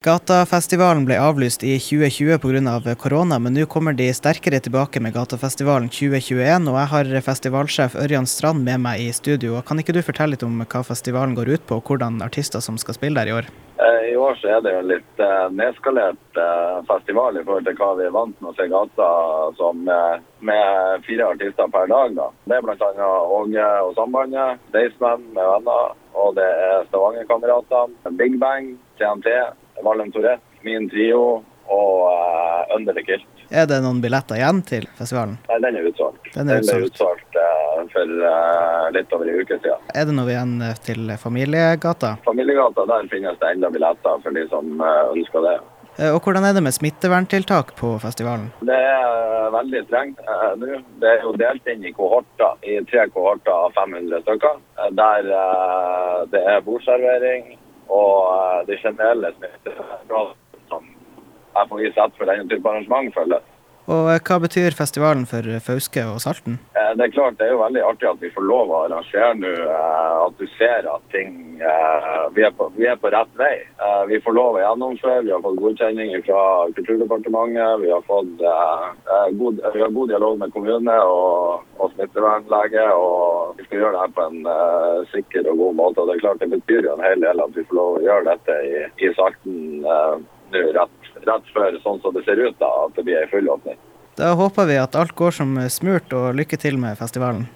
Gatafestivalen ble avlyst i 2020 pga. korona, men nå kommer de sterkere tilbake med Gatafestivalen 2021. Og jeg har festivalsjef Ørjan Strand med meg i studio. Kan ikke du fortelle litt om hva festivalen går ut på, og hvordan artister som skal spille der i år? Eh, I år så er det jo litt eh, nedskalert eh, festival i forhold til hva vi er vant med å se Gata som med fire artister per dag. da. Det er bl.a. Åge og Sambandet, Daysman med venner, og det er Stavangerkameratene, Big Bang, TNT. Valem Tourette, min trio og uh, Underkilt. Kilt. Er det noen billetter igjen til festivalen? Nei, den er utsolgt. Den er utsolgt, den er utsolgt uh, for uh, litt over en uke siden. Er det noe igjen til Familiegata? Familiegata, der finnes det enda billetter for de som ønsker det. Og Hvordan er det med smitteverntiltak på festivalen? Det er veldig strengt nå. Det er jo delt inn i kohorter, i tre kohorter av 500 stykker. Der det er bordservering, og eh, det generelle smittegraden som FHI setter for denne type arrangement, følges. Og eh, Hva betyr festivalen for Fauske og Salten? Eh, det er klart det er jo veldig artig at vi får lov å arrangere nå. At du ser at ting vi er, på, vi er på rett vei. Vi får lov å gjennomføre. Vi har fått godkjenning fra Kulturdepartementet. Vi har fått god, vi har god dialog med kommune og, og smittevernlege. og skal gjøre det her på en sikker og god måte. og Det er klart det betyr jo en hel del at vi får lov å gjøre dette i, i Salten uh, rett rett før sånn som det ser ut da, at det blir ei fullåpning. Da håper vi at alt går som smurt, og lykke til med festivalen.